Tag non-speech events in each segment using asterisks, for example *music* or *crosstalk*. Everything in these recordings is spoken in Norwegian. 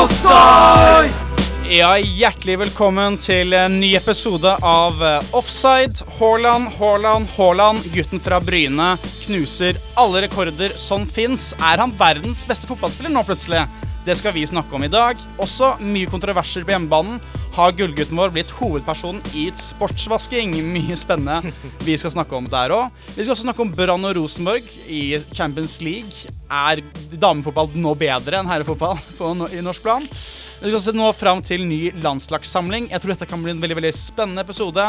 Offside! Ja, hjertelig velkommen til en ny episode av eh, Offside. Haaland, Haaland, Haaland. Gutten fra Bryne knuser alle rekorder som fins. Er han verdens beste fotballspiller nå, plutselig? Det skal vi snakke om i dag. Også mye kontroverser på hjemmebanen. Har gullgutten vår blitt hovedpersonen i et sportsvasking? *laughs* Mye spennende vi skal snakke om der òg. Vi skal også snakke om Brann og Rosenborg i Champions League. Er damefotball nå bedre enn herrefotball *laughs* på, i norsk plan? Vi skal også nå fram til ny landslagssamling. Jeg tror dette kan bli en veldig veldig spennende episode.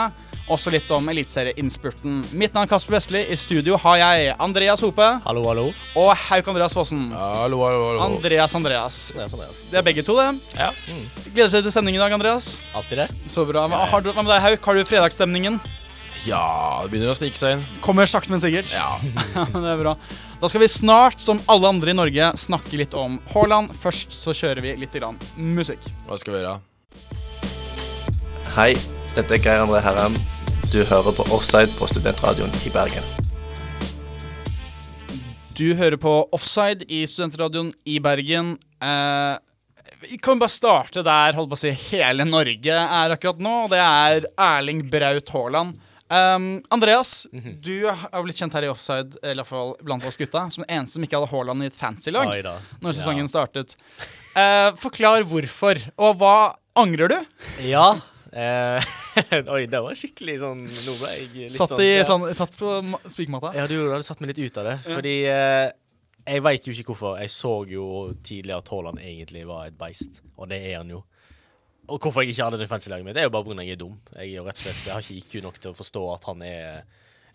Også litt om eliteserieinnspurten. Mitt navn er Kasper Vestli. I studio har jeg Andreas Hope Hallo, hallo. og Hauk Andreas Fossen. Hallo, hallo, hallo. Andreas Andreas. Det er sånn det er. Det begge to, det. Ja. Mm. Gleder seg til sending i dag, Andreas. Alltid det. Så bra. Hva, har du, hva med deg, Hauk? Har du fredagsstemningen? Ja, det begynner å snike seg inn. Kommer sakte, men sikkert. Ja. *laughs* Ja, det er bra. Da skal vi snart, som alle andre i Norge, snakke litt om Haaland. Først så kjører vi litt grann musikk. Hva skal vi gjøre? Hei, dette er Geir André Herrem. Du hører på Offside på Studentradioen i Bergen. Du hører på Offside i Studentradioen i Bergen. Eh, vi kan bare starte der holdt på å si, hele Norge er akkurat nå, og det er Erling Braut Haaland. Um, Andreas, du har blitt kjent her i Offside, i hvert fall blant oss gutta, som den eneste som ikke hadde Haaland i et fancy lag når sesongen startet. Uh, forklar hvorfor, og hva angrer du? Ja. Eh, *laughs* oi, det var skikkelig sånn Nå ble jeg litt Satt, sånn, i, ja. sånn, satt på ma- spikermatta? Ja, du hadde satt meg litt ut av det. Fordi eh, jeg veit jo ikke hvorfor. Jeg så jo tidligere at Haaland egentlig var et beist, og det er han jo. Og hvorfor jeg ikke hadde det fancy-laget mitt, det er jo bare pga. jeg er dum. Jeg er jo rett og slett Jeg har ikke IQ nok til å forstå at han er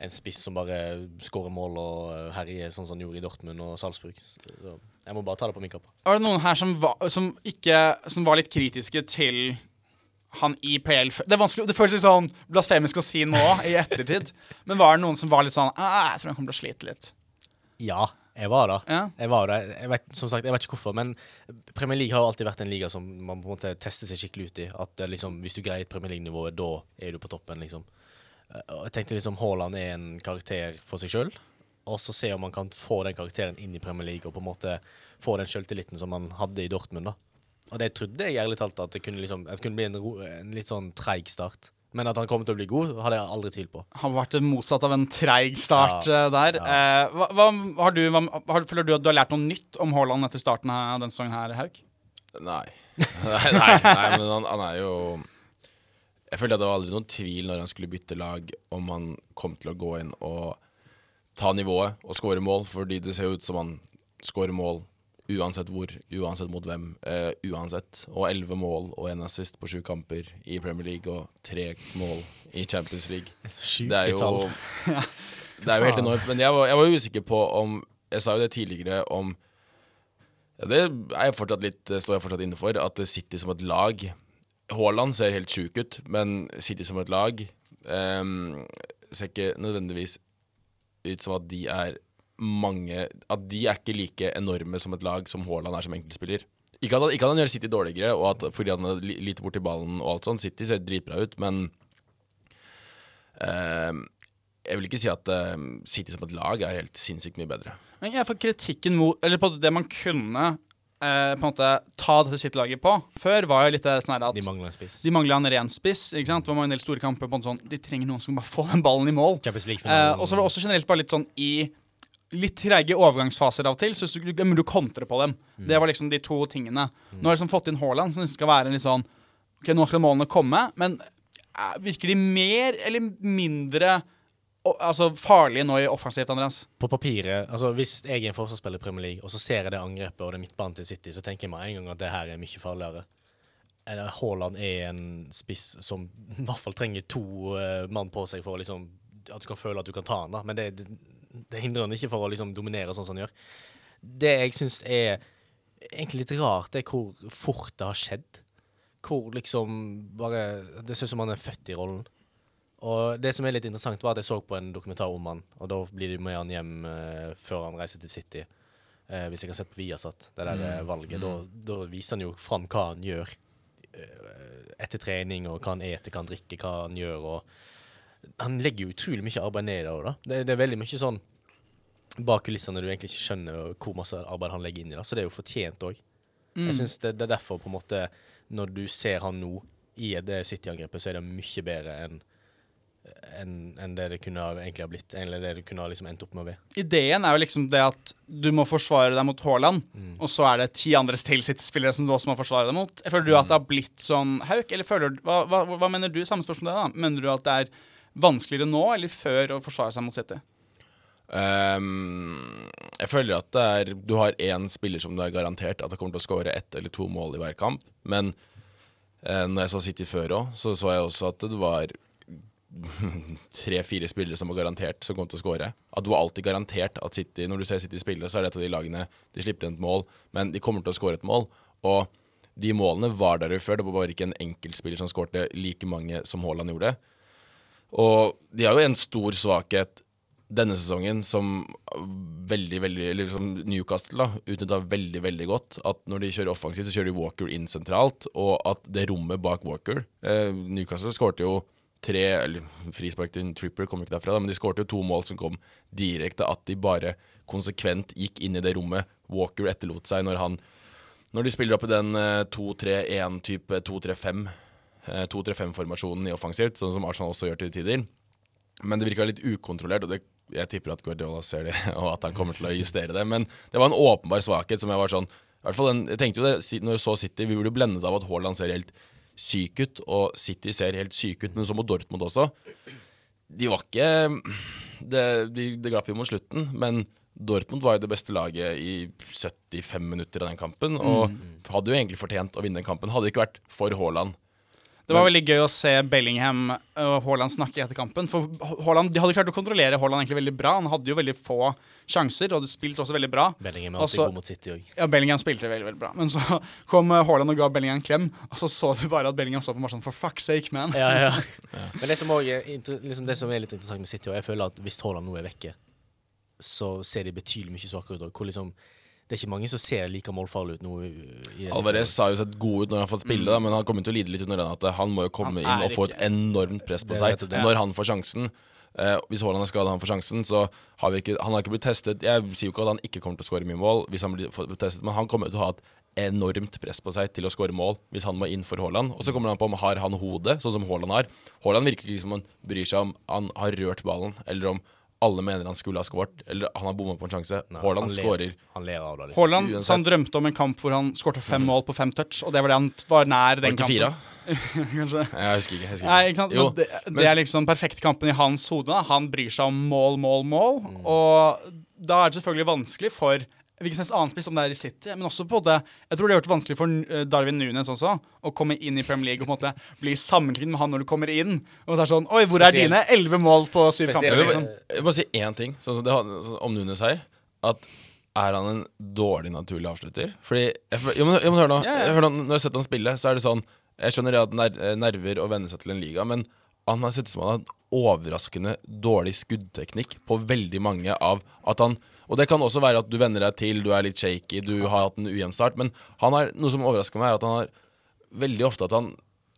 en spiss som bare skårer mål og eh, herjer sånn som han gjorde i Dortmund og Salzburg. Så jeg må bare ta det på min kappe. Var det noen her som var, som ikke, som var litt kritiske til han i PL? Det, det føles litt sånn blasfemisk å si nå i ettertid. Men var det noen som var litt sånn «Ah, Jeg tror han kommer til å slite litt. Ja, jeg var det. Ja. Jeg var det. Jeg vet, som sagt, jeg vet ikke hvorfor, men Premier League har alltid vært en liga som man på en måte tester seg skikkelig ut i. At liksom, Hvis du greier Premier League-nivået, da er du på toppen, liksom. Eh, jeg tenkte liksom Haaland er en karakter for seg sjøl, og så se om man kan få den karakteren inn i Premier League og på en måte få den sjøltilliten som man hadde i Dortmund. da. Og det trodde jeg ærlig talt at det kunne, liksom, at det kunne bli en, ro, en litt sånn treig start. Men at han kommer til å bli god, hadde jeg aldri tvilt på. Han har vært motsatt av en treig start Ja. der. der. Eh, hva, hva, har du, hva, har, føler du at du har lært noe nytt om Haaland etter starten av denne sesongen her, Hauk? Nei. *laughs* nei, nei, nei, men han, han er jo Jeg føler at det var aldri noen tvil når han skulle bytte lag, om han kom til å gå inn og ta nivået og skåre mål, fordi det ser jo ut som han skårer mål uansett hvor, uansett mot hvem, uh, uansett. Og elleve mål og en assist på sju kamper i Premier League og tre mål i Champions League. Det er jo, tall. *laughs* det er jo helt enormt. Men jeg var, jeg var usikker på om Jeg sa jo det tidligere om Det er jeg litt, står jeg fortsatt inne for, at City som et lag Haaland ser helt sjuk ut, men City som et lag um, ser ikke nødvendigvis ut som at de er mange At de er ikke like enorme som et lag som Haaland er som enkeltspiller. Ikke at, ikke at han gjør City dårligere, og at fordi han er li- lite borti ballen og alt sånt. City ser dritbra ut, men ehm, jeg vil ikke si at ehm, City som et lag er helt sinnssykt mye bedre. Men jeg får kritikken mot Eller på det man kunne eh, på en måte ta dette City-laget på før, var jo litt det sånn at De mangla en spiss. de mangla en ren spiss. ikke sant? Det var en del store kamper på en sånn De trenger noen som bare får den ballen i mål. Eh, og så var det også generelt bare litt sånn i litt treige overgangsfaser av og til, så du men du kontrer på dem. Det var liksom de to tingene. Nå har jeg liksom fått inn Haaland, som skal være litt sånn Ok, nå skal målene komme, men eh, virker de mer eller mindre altså, farlige nå i offensivt, Andreas? På papiret, altså Hvis jeg er en forsvarsspiller i Premier League, og så ser jeg det angrepet og det midtbanen til City, så tenker jeg meg en gang at det her er mye farligere. Haaland er en spiss som *laughs* i hvert fall trenger to uh, mann på seg for liksom at du kan føle at du kan ta han. da Men det, det, hindrer han ikke for å liksom dominere sånn som han gjør. Det jeg syns er egentlig litt rart, det er hvor fort det har skjedd. Hvor liksom bare Det ser ut som han er født i rollen. Og det som er litt interessant, var at jeg så på en dokumentar om han, og da blir de med han hjem eh, før han reiser til City. Eh, hvis jeg har sett på Viasat, det der mm. valget, da, da viser han jo fram hva han gjør eh, etter trening, og hva han eter, hva han drikker, hva han gjør. og Han legger jo utrolig mye arbeid ned i det òg, da. Det, det er veldig mye sånn bak kulissene du egentlig ikke skjønner hvor masse arbeid han legger inn i det. Så det er jo fortjent òg. Jeg synes det, det er derfor, på en måte, når du ser han nå i det City-angrepet, så er det mye bedre enn enn en det det kunne ha egentlig ha blitt. Eller det det kunne ha liksom endt opp med å bli. Ideen er jo liksom det at du må forsvare deg mot Haaland, og så er det ti andre Stale City-spillere som du også må forsvare deg mot. Føler du at det har blitt sånn hauk, eller føler hva, hva, hva mener du? Samme spørsmål til deg, da. Mener du at det er vanskeligere nå eller før å forsvare seg mot City? Um, jeg føler at det er Du har én spiller som du er garantert at det kommer til å skåre ett eller to mål i hver kamp. Men uh, når jeg så City før òg, så så jeg også at det var *laughs* tre-fire spillere som var garantert som kom til å skåre. At du var alltid garantert at City Når du ser City spille, så er det et av de lagene De slipper inn et mål, men de kommer til å skåre et mål. Og de målene var der jo før. Det var bare ikke en enkeltspiller som skårte like mange som Haaland gjorde. Og de har jo en stor svakhet denne sesongen som veldig, veldig Eller som Newcastle da utnytta veldig, veldig godt. At når de kjører offensivt, så kjører de Walker inn sentralt, og at det rommet bak Walker eh, Newcastle skårte jo tre Eller frispark til Tripper kom ikke derfra, da, men de skårte jo to mål som kom direkte. At de bare konsekvent gikk inn i det rommet Walker etterlot seg når han Når de spiller opp i den eh, 2-3-1-type 2-3-5 eh, 2-3-5-formasjonen i offensivt, sånn som Arsenal også gjør til tider. Men det virka litt ukontrollert, og det, jeg tipper at Guardiola ser det, *laughs* og at han kommer til å justere det. Men det var en åpenbar svakhet som jeg var sånn i hvert fall den, Jeg tenkte jo det når jeg så City, vi burde blendet av at Haaland ser helt syk ut, og City ser helt syk ut, men så må Dortmund også. De var ikke Det, de, det glapp jo mot slutten, men Dortmund var jo det beste laget i 75 minutter av den kampen, og hadde jo egentlig fortjent å vinne den kampen. Hadde det ikke vært for Haaland. Det var veldig gøy å se Bellingham og Haaland snakke etter kampen. For Haaland, De hadde klart å kontrollere Haaland egentlig veldig bra. Han hadde jo veldig få sjanser, og det spilte også veldig bra. Bellingham er alltid Altså- god mot City òg. Ja, Bellingham spilte veldig veldig bra. Men så *laughs* kom eh, Haaland og ga Bellingham en klem, og så så du bare at Bellingham så på meg sånn For fuck's sake, man. Ja, ja. *laughs* ja. Men det som, også er, liksom det som er litt interessant med City, og jeg føler at hvis Haaland nå er vekke, så ser de betydelig mye svakere ut. og Hvor liksom, det er ikke mange som ser like målfarlig ut nå. Alvarez City-laget. jo sett god ut når han har fått spille, da, men han kommer til å lide litt under den at han må jo komme inn og få et enormt press på seg det. når han får sjansen. Eh, hvis Haaland er skada han får sjansen, så har vi ikke Han har ikke blitt testet. Jeg sier jo ikke at han ikke kommer til å skåre mye mål, hvis han blir testet, men han kommer til å ha et enormt press på seg til å skåre mål hvis han må inn for Haaland. Og så kommer han på om har han hodet, sånn som Haaland har. Haaland virker ikke som han bryr seg om han har rørt ballen, eller om alle mener han skulle ha skåret, eller han har bomma på en sjanse. Nei, Haaland skårer. Han ler av det. Liksom. Haaland Uansett. han drømte om en kamp hvor han skårte fem mål på fem touch, og det var det han var nær den det fire? kampen. *laughs* Kanskje. Jeg husker ikke. Jeg husker ikke. Nei, ikke sant? Jo, det, det er liksom perfektkampen i hans hode. Han bryr seg om mål, mål, mål. Mm. Og da er det selvfølgelig vanskelig for hvilken som helst annen spiss, om det er i City, men også på det Jeg tror det har vært vanskelig for eh, Darwin Nunes også å komme inn i Premier League og på en måte bli sammenlignet med han når du kommer inn. Og det er sånn Oi, hvor er Spesiell. dine elleve mål på syv kamper? Jeg vil, Liksom? jeg vil bare si én ting sånn det, sånn om Nunes her. At er han en dårlig naturlig avslutter? Fordi jeg, føl- jo, men, jo, men hør nå. Yeah. Nå. Når jeg har sett han spille, så er det sånn Jeg skjønner at ner, nerver å venne seg til en liga, men han har sett ut som han har en overraskende dårlig skuddteknikk på veldig mange av at han Og det kan også være at du venner deg til, du er litt shaky, du har hatt en ujevn start, men han er, noe som overrasker meg, er at han har veldig ofte at han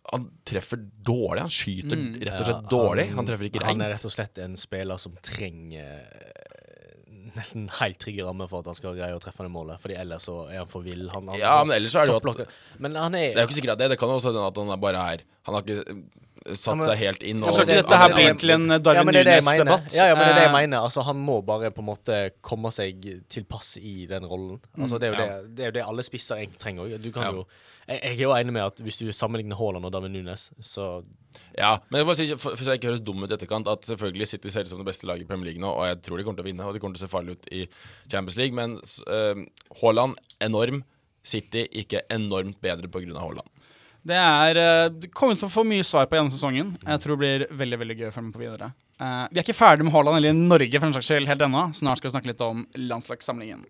han treffer dårlig. Han skyter rett og slett dårlig. Han treffer ikke regn. Han er rett og slett en spiller som trenger eh, nesten helt trygge rammer for at han skal greie å treffe det målet. Fordi ellers så er han for vill. Han, han, Ja, men ellers så er det jo at. Men han er, Det er jo ikke sikkert at det. Det kan jo også hende at han bare er Han har ikke satt seg helt inn. Og, ja, dette her blir til en Darwin. Nunes-debatt. Ja, ja, men det er det jeg Eh, mener. Altså, han må bare på en måte komme seg til pass i den rollen. Altså, det, er jo det, det er jo det alle spisser egentlig trenger òg. Du kan Ja. jo jeg, jeg er jo enig med at hvis du sammenligner Haaland og David Nunes, så Ja, men jeg må si, for, for så jeg ikke høres dum ut i etterkant, at selvfølgelig City ser ut som det beste laget i Premier League nå, og jeg tror de kommer til å vinne, og de kommer til å se farlige ut i Champions League, men uh, Haaland enorm. City ikke enormt bedre pga. Haaland. Det er eh, Det kommer til å få mye svar på gjennom sesongen. Jeg tror det blir veldig veldig gøy å følge med på videre. Uh, vi er ikke ferdig med Haaland eller Norge for en slags skyld helt ennå. Snart skal vi snakke litt om landslagssamlingen.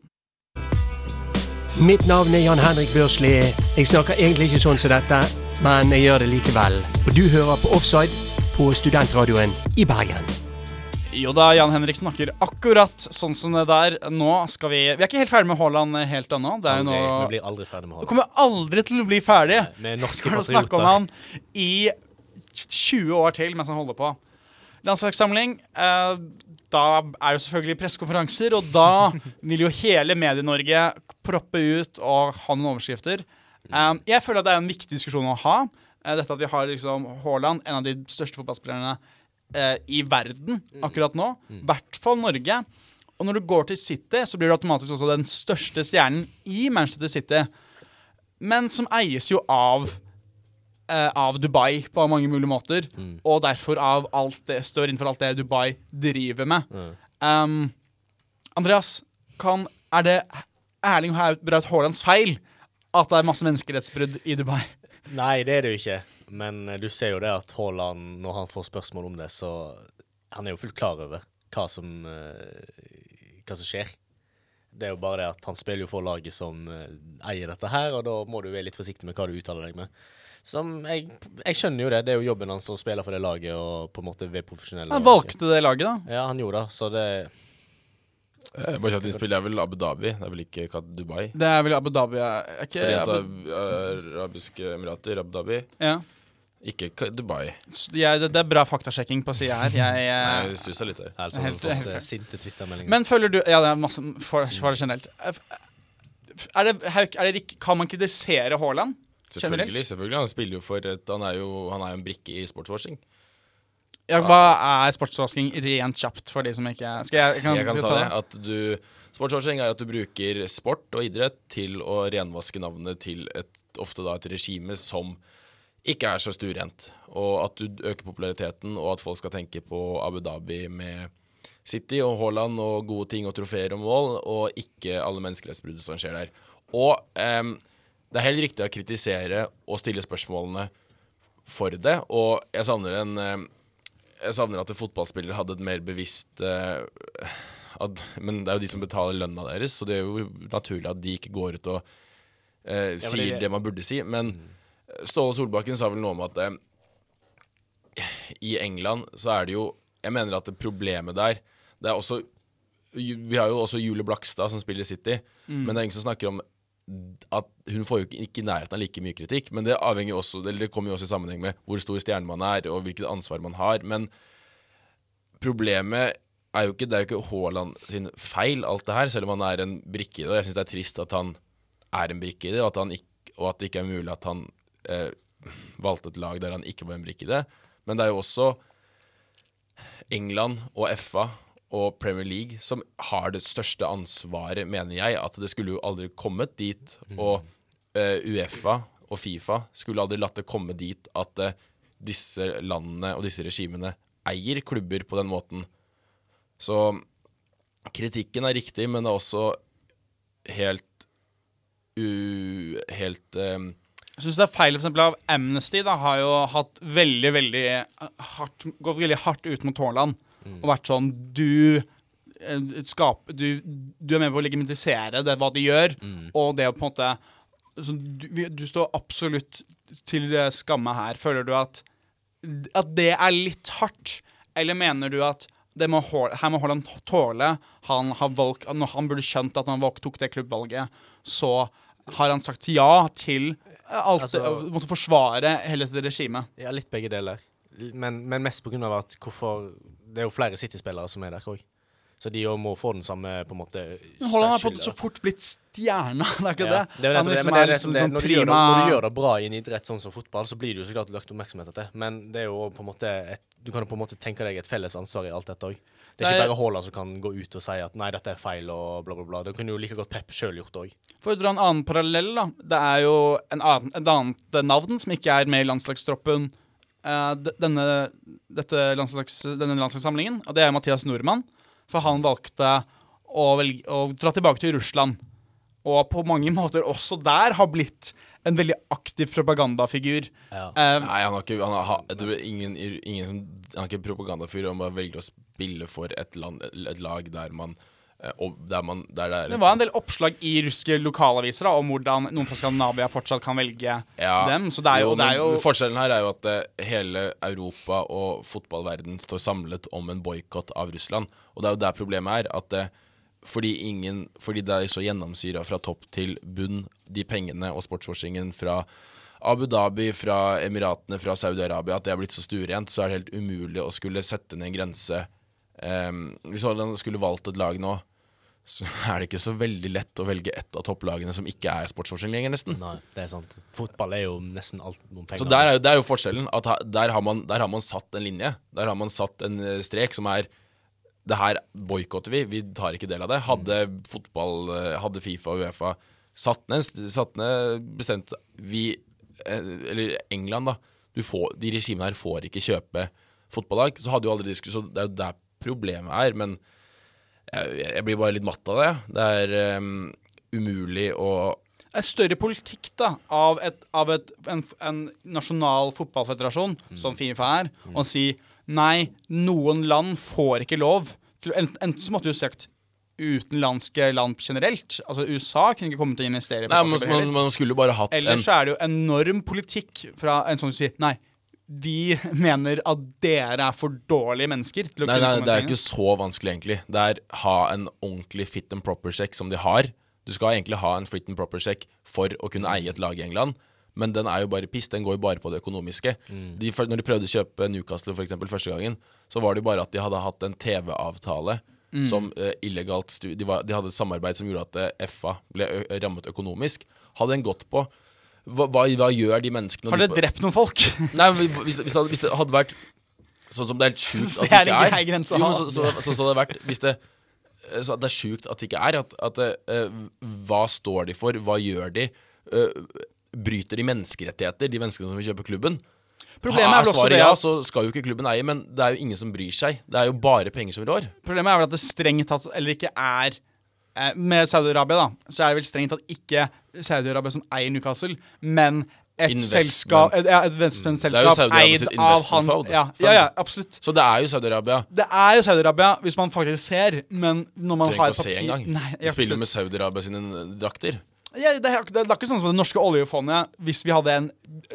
Mitt navn er Jan Henrik Børsli. Jeg snakker egentlig ikke sånn som dette, men jeg gjør det likevel. Og du hører på Offside på Studentradioen i Bergen. Jo da, Jan Henrik snakker akkurat sånn som det der. Nå skal vi Vi er ikke helt ferdig med Haaland helt ennå. Det er jo aldri, nå vi blir aldri ferdig med Vi Haaland. kommer aldri til å bli ferdig. Med norske Vi skal snakke om han i 20 år til mens han holder på. landslagssamling. Eh, da er det selvfølgelig pressekonferanser, og da vil jo hele Medie-Norge proppe ut og ha noen overskrifter. Eh, jeg føler at det er en viktig diskusjon å ha. Eh, dette at vi har liksom Haaland, en av de største fotballspillerne eh, i verden akkurat nå. I hvert fall Norge. Og når du går til City, så blir du automatisk også den største stjernen i Manchester City. Men som eies jo av eh, av Dubai på mange mulige måter. Og derfor av alt det står innenfor alt det Dubai driver med. Um, Andreas, kan, er det Erling Braut Haalands feil at det er masse menneskerettsbrudd i Dubai? Nei, det er det jo ikke. Men eh, du ser jo det at Haaland, når han får spørsmål om det, så Han er jo fullt klar over hva som, eh, hva som skjer. Det er jo bare det at han spiller jo for laget som eh, eier dette her, og da må du være litt forsiktig med hva du uttaler deg med. Som jeg, jeg skjønner jo det. Det er jo jobben hans å spille for det laget og på en måte være profesjonell. Han valgte det laget, da. Ja, han gjorde det, så det Bare kjapt innspill, det er vel Abu Dhabi, det er vel ikke Dubai? Det er vel Abu Dhabi er ikke Forente Abu, arabiske emirater, Abu Dhabi. ja. Ikke Dubai. Ja, det, det er bra faktasjekking på sida her. Jeg, Nei, eh, jeg litt der. Er sånn Helt- helt fått fair. eh, sinte Twitter-meldinger. Men føler du Ja, det er masse for, for det generelt. Er det, er det, kan man kritisere Haaland? Selvfølgelig. Selvfølgelig Han spiller jo for et Han er jo, han er jo en brikke i sportswashing. Ja, hva er sportsvasking rent kjapt for de som ikke Skal jeg, Jeg kan ta det. At du sportsvasking er at du bruker sport og idrett til å renvaske navnet til et, ofte da et regime som ikke er så stuerent. Og at du øker populariteten, og at folk skal tenke på Abu Dhabi med City og Haaland og gode ting og trofeer og mål, og ikke alle menneskerettsbrudd som skjer der. Og um, det er helt riktig å kritisere og stille spørsmålene for det, og jeg savner en ehm, jeg savner at fotballspillere hadde et mer bevisst eh, at, Men det er jo de som betaler lønna deres, så det er jo naturlig at de ikke går ut og eh, men sier det- det man burde si. Men Ståle Solbakken sa vel noe om at eh, i England så er det jo Jeg mener at det problemet der Det er også Vi har jo også Julie Blakstad som spiller City, City, men det er ingen som snakker om at hun får jo ikke- i nærheten av like mye kritikk, men det også det kommer jo også i sammenheng med hvor stor stjerne man er, og hvilket ansvar man har. Men problemet er jo ikke Det er jo ikke Haaland sin feil, alt det her, selv om han er en brikke i det. Og jeg syns det er trist at han er en brikke i det, og at, ikke, og at det ikke er mulig at han eh, valgte et lag der han ikke var en brikke i det. Men det er jo også England og FA og Premier League som har det største ansvaret, mener jeg. At det skulle jo aldri kommet dit. Og uh, Uefa og Fifa skulle aldri latt det komme dit at uh, disse landene og disse regimene eier klubber på den måten. Så kritikken er riktig, men det er også helt u... Helt um, Jeg syns det er feil for eksempel, av Amnesty. da, Har jo hatt veldig, veldig hardt Gått veldig hardt ut mot Haaland. Og vært sånn Du eh, skap, du, du er med på å legitimisere det, hva de gjør, og det å på en måte så du, du står absolutt til skamme her. Føler du at, at det er litt hardt? Eller mener du at det må, her må Haaland tåle Han har valgt, Når han burde skjønt at han valgt, tok det klubbvalget, så har han sagt ja til alt Altså- det, måtte forsvare hele dette regimet. Ja, litt begge deler. Men, men mest på grunn av at hvorfor Det er jo flere City-spillere som er der òg. Så de må få den samme på en måte Holland har på særskilde- så fort blitt stjerna, *laughs* det er ikke Ja, det? det er liksom det er liksom det, sånn når, du gjør det, når du gjør det bra i en idrett sånn som fotball, så blir det jo så klart lagt oppmerksomhet det. Men det er jo på en måte et, du kan jo på en måte tenke deg et felles ansvar i alt dette òg. Det er ikke bare Haaland som kan gå ut og si at nei, dette er feil og bla, bla, bla. Det kunne jo like godt Pep sjøl gjort òg. For å dra en annen parallell, da. Det er jo en annen, et annet navn som ikke er med i landslagstroppen denne, dette landslags, denne landslagssamlingen, og det er Mathias Nordmann. For han valgte å, velge, å dra tilbake til Russland. Og på mange *laughs* måter også der har blitt en veldig aktiv propagandafigur. Ja. Um, Nei, han har ikke han har, jeg tror ingen, ingen Han har ikke propagandafigur. om å velge å spille for et, land, et lag der man eh, der man der det er det var en del oppslag i russiske lokalaviser da, om hvordan noen fra Skandinavia fortsatt kan velge Ja, dem. Så det er jo, det er jo Forskjellen her er jo at eh, hele Europa og fotballverden står samlet om en boikott av Russland. Og det er jo der problemet er. At eh, fordi, ingen, fordi det er så gjennomsyra fra topp til bunn, de pengene og sportswashingen fra Abu Dhabi, fra Emiratene, fra Saudi-Arabia, at det har blitt så stuerent, så er det helt umulig å skulle sette ned en grense. Ehm, hvis Haaland skulle valgt et lag nå, så er det ikke så veldig lett å velge ett av topplagene som ikke er sportsforskjell lenger, nesten. Nei, det er sant. Fotball er jo nesten alt om penger. Så der er, jo, der er jo forskjellen. At der har, man, der har man satt en linje. Der har man satt en eh, strek som er Det her boikotter vi. Vi tar ikke del av det. Hadde fotball eh, Hadde Fifa og Uefa satt ned, satt ned bestemt Vi eh, Eller England, da. Du får, de regimene her får ikke kjøpe fotballag. Så hadde jo aldri diskusjon Det er jo der problemet er. Men jeg, jeg blir bare litt matt av det. Det er um, umulig å en større politikk da, av, et, av et, en, en nasjonal fotballfederasjon, som Fifa er, og si nei, noen land får ikke lov. til- Enten så måtte du sagt utenlandske land generelt. Altså USA kunne ikke kommet til å investere Nei, man, man, man skulle bare hatt en Ellers så er det jo enorm politikk fra en sånn som sier nei, vi mener at dere er for dårlige mennesker til å Nei, kunne nei, komme det er ikke så vanskelig, egentlig. Det er ha en ordentlig fit and proper check som de har. Du skal egentlig ha en fit and proper check for å kunne eie et lag i England. Men den er jo bare piss. Den går jo bare på det økonomiske. De, for- når de prøvde å kjøpe Newcastle for eksempel, første gangen, så var det jo bare at de hadde hatt en TV-avtale som uh, illegalt stu de, var, de hadde et samarbeid som gjorde at uh, FA ble ø rammet økonomisk. Hadde den gått på hva, hva, hva gjør de menneskene Har de- dere drept noen folk? *laughs* Nei, hvis, hvis, det, hadde- hvis det hadde vært sånn som det er helt sjukt *laughs* at det det er en er å jo, men så, så, så, så det hadde vært Hvis det eh, så det er sjukt at det ikke er. At, at uh, Hva står de for? Hva gjør de? Uh, bryter de menneskerettigheter, de menneskene som vil kjøpe klubben? Problemet er vel også det at, ja, så skal jo ikke klubben eie, men det er jo ingen som bryr seg. Det er jo bare penger som rår. Problemet er vel at det strengt tatt eller ikke er Med Saudi-Arabia, da, så er det vel strengt tatt ikke Saudi-Arabia som eier Newcastle, men et selskap Et, ja, et Det er jo investmentselskap eid av han ja, ja, ja, absolutt. Så det er jo Saudi-Arabia. Det er jo Saudi-Arabia, hvis man faktisk ser, men når man Du trenger har ikke å se papir engang. De spiller jo med Saudi-Arabia sine eh, drakter. ja, det, er, det er ikke sånn som det norske oljefondet Hvis vi hadde en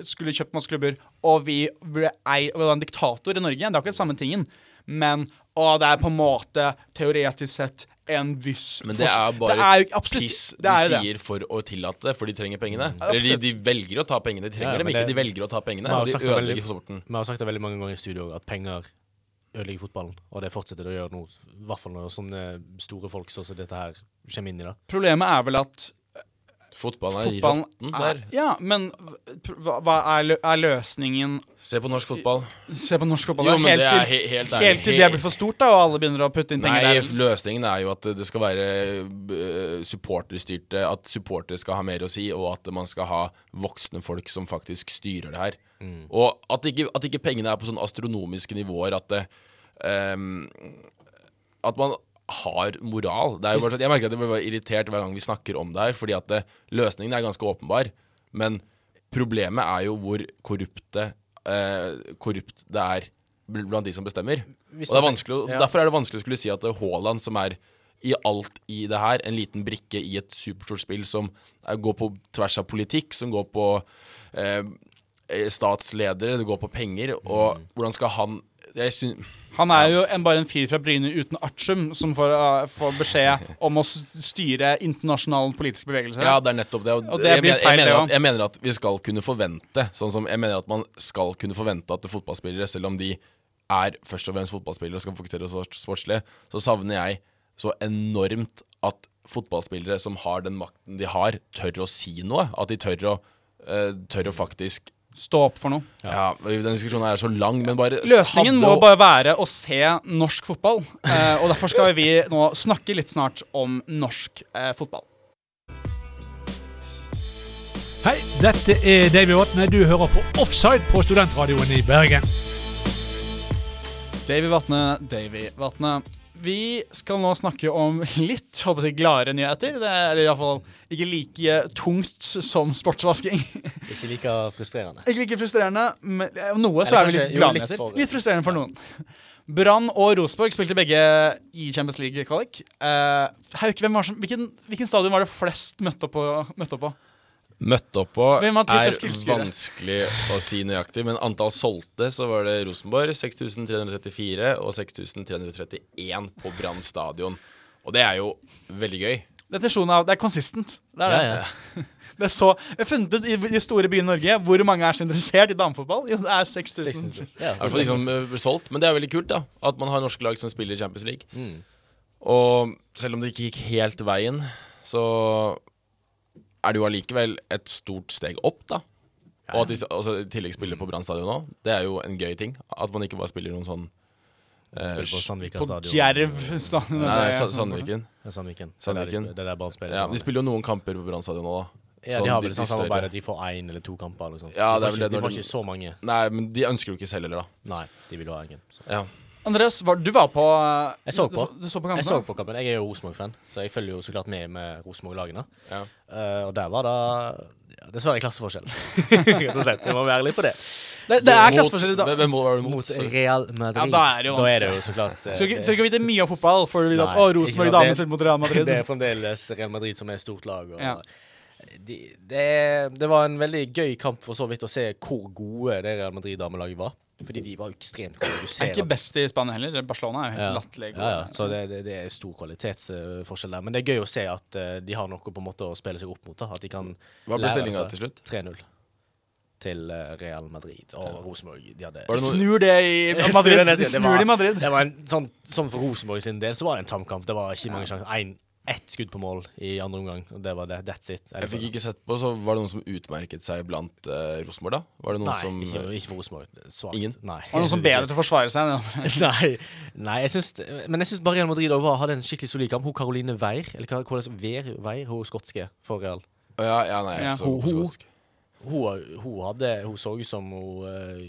skulle kjøpt masse klubber, og vi ble ei, og det var en diktator i Norge Det er akkurat samme tingen. Men og det er på en måte teoretisk sett en viss Men det er bare det er jo, absolutt, piss det de er jo det. sier for å tillate det, for de trenger pengene. Eller de, de velger å ta pengene. De trenger Ja, dem ikke, de velger å ta pengene. Vi har Og de sagt det veldig- ødelegger for sporten. Vi har sagt det veldig mange ganger i studio at penger ødelegger fotballen, og det fortsetter det å gjøre nå. I hvert fall når sånne store folk sånn som dette her kommer inn i det. Problemet er vel at Fotballen er fotballen råtten er der. Ja, men hva, hva er, lø er løsningen Se på norsk fotball. Se på norsk fotball. Jo, men helt det til, er he helt ærlig. helt til det blir for stort, da, og alle begynner å putte inn penger der. Nei, løsningen er jo at det skal være uh, supporterstyrte At supportere skal ha mer å si, og at man skal ha voksne folk som faktisk styrer det her. Og at ikke, at ikke pengene er på sånn astronomiske nivåer at det um, At man har moral. Sånn, jeg merker at jeg blir irritert hver gang vi snakker om det her, fordi at det, løsningen er ganske åpenbar. Men problemet er jo hvor korrupte eh, korrupt det er blant de som bestemmer. Og det er ja. Derfor er det vanskelig å skulle si at er Haaland som er i alt i det her, en liten brikke i et superstort spill som er, går på tvers av politikk, som går på eh, statsledere, det går på penger, og Mm. hvordan skal han Han er jo en, bare en fyr fra Bryne uten artium som får, uh, får beskjed om å styre internasjonal politisk bevegelse. Ja, det er nettopp det. Og det jeg, blir feil, jeg, mener at, jeg mener at vi skal kunne forvente Sånn som Jeg mener at man skal kunne forvente at fotballspillere, selv om de er først og fremst fotballspillere og skal fokusere på sport- sportslig, så savner jeg så enormt at fotballspillere som har den makten de har, tør å si noe. At de tør å, uh, tør å faktisk Stå opp for noe. Ja, Den diskusjonen er så lang, men bare Løsningen må bare være å se norsk fotball. Eh, og derfor skal vi nå snakke litt snart om norsk eh, fotball. Hei, dette er Davy Vatne. Du hører på Offside på Studentradioen i Bergen. Davy Vatne, Davy Vatne. Vi skal nå snakke om litt håper jeg, gladere nyheter. Det er iallfall ikke like tungt som sportsvasking. Ikke like frustrerende. Ikke like frustrerende, men eh, noe så er det litt glade litt for- Litt frustrerende for noen. Brann og Rosenborg spilte begge i Champions League-kvalik. Uh, hvilken, hvilken stadion var det flest møtte opp på? Møtte opp på? Møtt opp på, er vanskelig å si nøyaktig. Men antall solgte, så var det Rosenborg 6334 og 6331 på Brann stadion. Og det er jo veldig gøy. Definisjonen av Det er consistent. Det er det. Ja, ja. *laughs* Det er så, jeg har funnet ut i de store byene i Norge hvor mange er så interessert i damefotball. Jo, det er 6000. Ja, er liksom, eh, solgt. Men det er veldig kult, da. At man har norske lag som spiller i Champions League. Og selv om det ikke gikk helt veien, så er det jo allikevel et stort steg opp, da. Og at de også i tillegg spiller på Brann stadion nå, det er jo en gøy ting. At man ikke bare spiller noen sånn eh, på Sandvika På stadion. Djerv stadion. Nei, nei, Sa- sånn- Sandviken. Ja, Sandviken. Sandviken. Det er der Brann spiller. Ja, de spiller jo noen kamper på Brann stadion nå, da. Ja, Sånn de har vel sånn samarbeid at de får én eller to kamper. Eller sånt. Ja, de det er får ikke, det de får ikke så mange. Nei, men de ønsker jo ikke selv heller, da. Nei, de vil ha ingen. Så. Ja. Andreas, var, du var på Jeg så på. Du, du så på Jeg så på kampen. Jeg er jo Rosenborg-fan, så jeg følger jo så klart med med Rosenborg-lagene. Ja. Uh, og der var det ja, dessverre klasseforskjell. *laughs* Rett og slett. Jeg må være ærlig på det. Det, det er Mot- klasseforskjell i dag. Hvem var du Mot mot? Real Madrid. Ja, da er det jo Da er det jo så klart uh, Så du ikke vite mye om fotball for å vite at Rosenborg damer spilte mot Real Madrid. *laughs* Det er fremdeles Real Madrid som er et stort lag. Og Ja. de, det, det var en veldig gøy kamp for så vidt å se hvor gode det Real Madrid-damelaget var. Fordi de var ekstremt gode. Du Er ikke best i Spania heller. Barcelona er jo helt ja. latterlig ja, ja. Så det, det, det er stor kvalitetsforskjell der. Men det er gøy å se at eh, de har noe på en måte å spille seg opp mot. Da. At de kan Hva ble stillinga til slutt? 3-0 til eh, Real Madrid. Og Rosenborg de hadde *laughs* det Snur det i Madrid. det De snur det i Madrid. Det var en sånn, sånn for Rosenborg sin del så var det en tamkamp. Det var ikke mange sjanser. Ett skudd på mål i andre omgang, og det var det. That's it. Jeg fikk ikke sett på, så var det noen som utmerket seg blant uh, Rosenborg, da? Var det noen Nei, som ikke, ikke for Rosenborg. Svakt. Ingen? Nei. Var det noen som *laughs* bedre til å forsvare seg? enn? *laughs* Nei, nei jeg syns, men jeg syns bare Real Madrid også var- hadde en skikkelig solid kamp. Hun Caroline Weir, eller hva hvordan Weir, Weir, hun skotske for Real. Ja, ja, nei, jeg er Ja. ho- skotsk. Hun, hun, hadde, hun så ut som hun uh,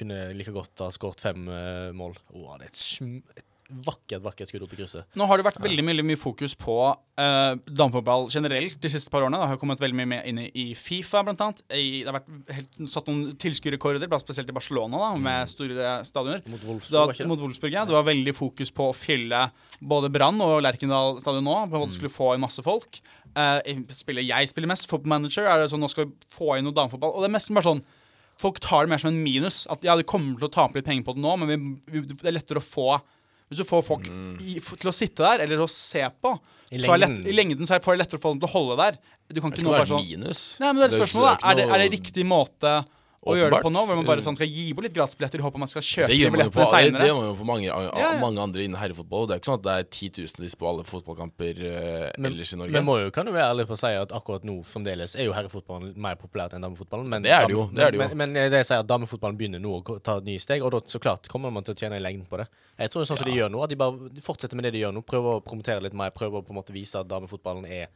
kunne like godt ha skåret fem uh, mål. Hun hadde et, sm et vakkert, vakkert skudd opp i krysset. Nå har det vært veldig mye, mye fokus på uh, damefotball generelt de siste par årene. Det har kommet veldig mye med inn i, Fifa, blant annet. I, det har vært helt, satt noen tilskuerrekorder, spesielt i Barcelona, da, med store stadioner. Mot Wolfsburg, da, mot Wolfsburg, ja. Det var veldig fokus på å fylle både Brann og Lerkendal stadion nå. På en måte skulle få inn masse folk. Uh, spiller, jeg spiller mest football manager. Er det sånn, nå skal vi få inn noe damefotball. Og det er mest bare sånn Folk tar det mer som en minus. At ja, de kommer til å tape litt penger på det nå, men vi, vi, det er lettere å få Hvis du får folk i, til å sitte der, eller å se på, I så er det lett, i lengden så er det lettere å få dem til å holde der. Du kan Det ikke skal nå bare være sånn minus. Nei, men det er spørsmålet. Det Er det, er det noe- riktig måte å gjøre det på nå? Hvor man bare sånn skal gi bort litt gratisbilletter i håp om man skal kjøpe Det de billettene det, det gjør man jo på mange, Ja, ja. mange andre innen herrefotball. Det er ikke sånn at det er titusenvis på alle fotballkamper uh, Men- ellers i Norge. Men må jo, kan jo være ærlig på å si at akkurat nå fremdeles er jo herrefotballen mer populært enn damefotballen. Men Det er det jo, det er det jo. Men, men, men det jeg sier at damefotballen begynner nå å ta ta nye steg, og da så klart kommer man til å tjene i lengden på det. Jeg tror det er sånn som de gjør nå, at de bare fortsetter med det de gjør nå. Prøver å promotere litt mer, prøver å på en måte vise at damefotballen er